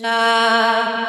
La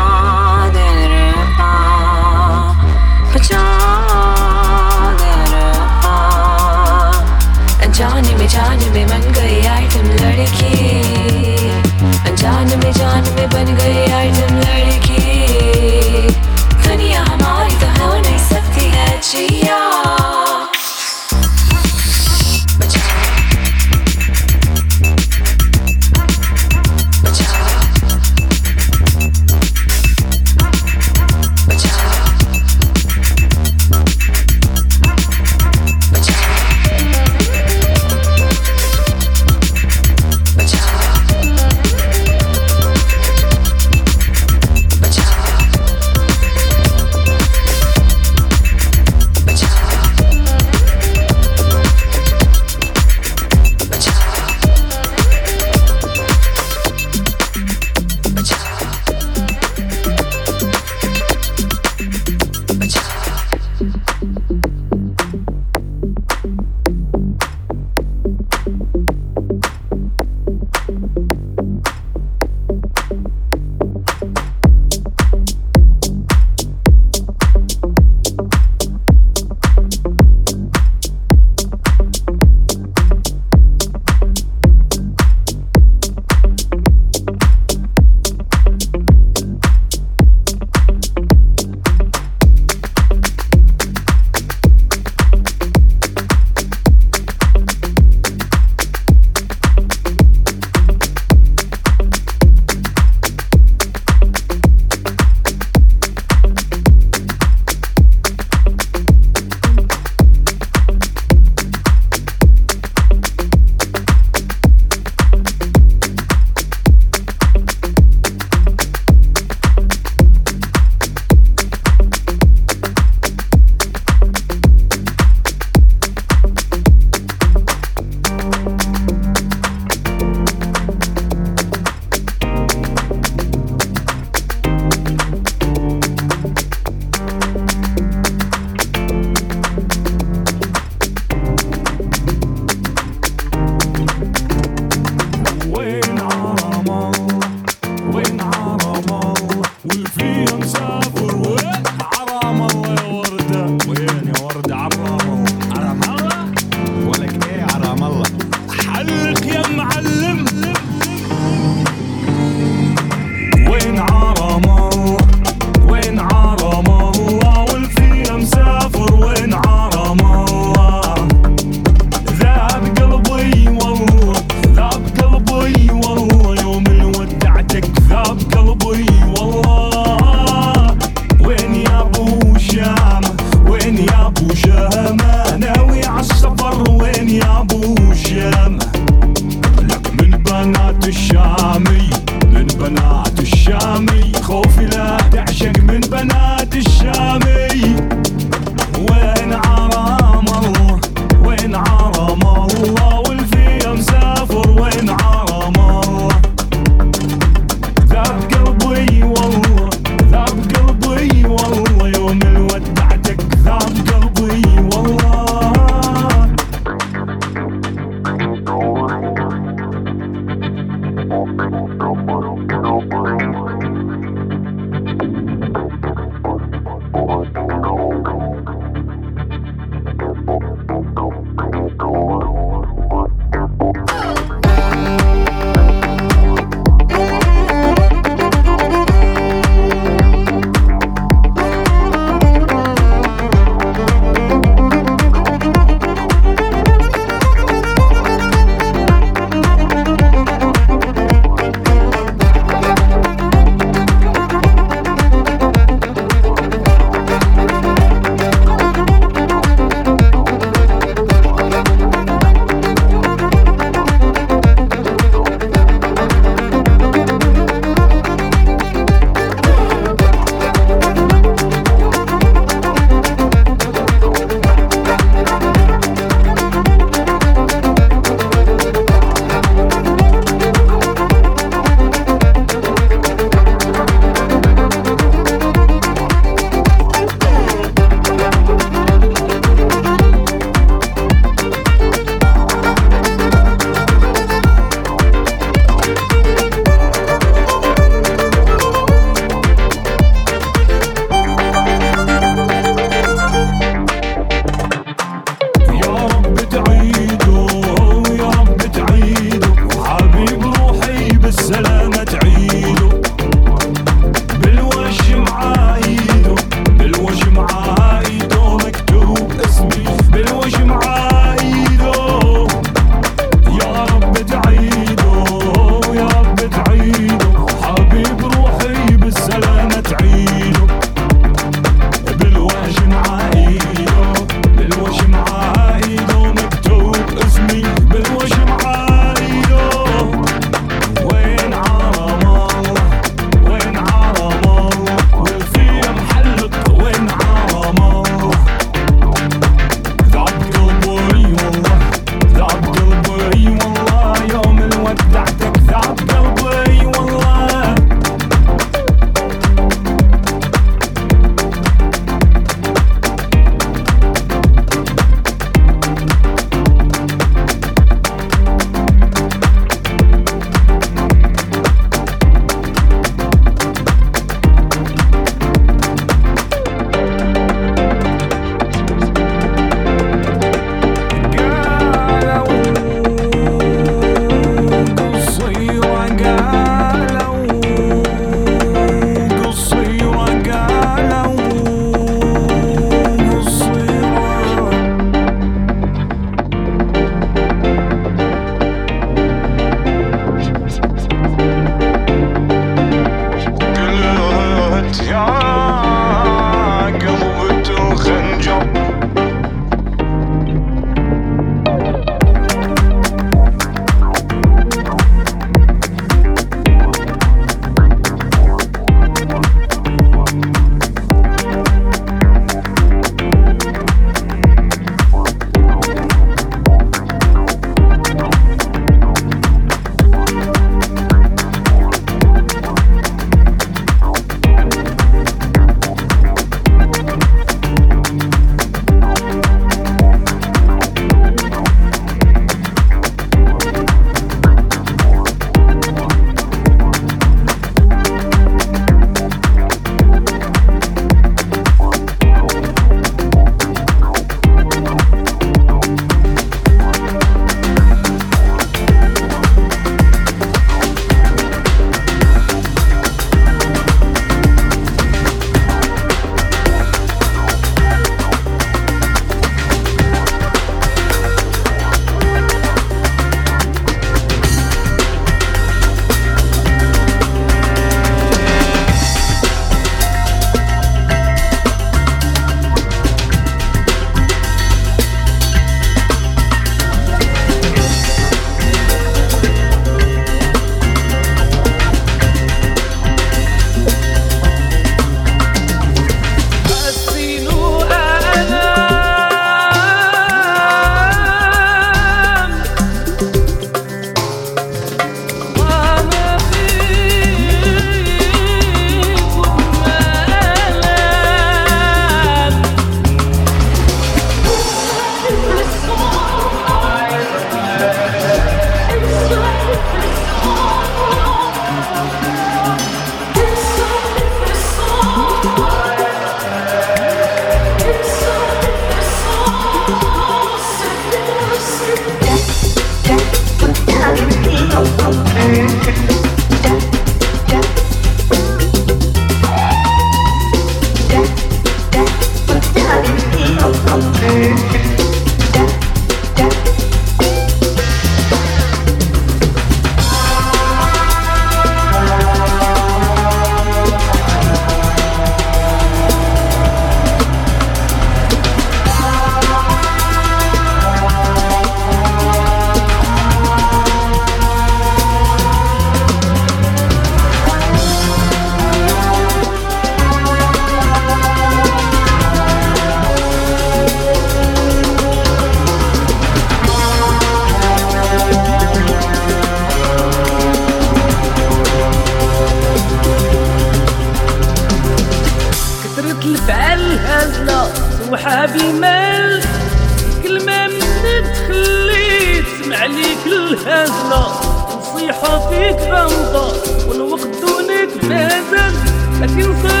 فيك غمضة والوقت دونك مازال لكن غنشوف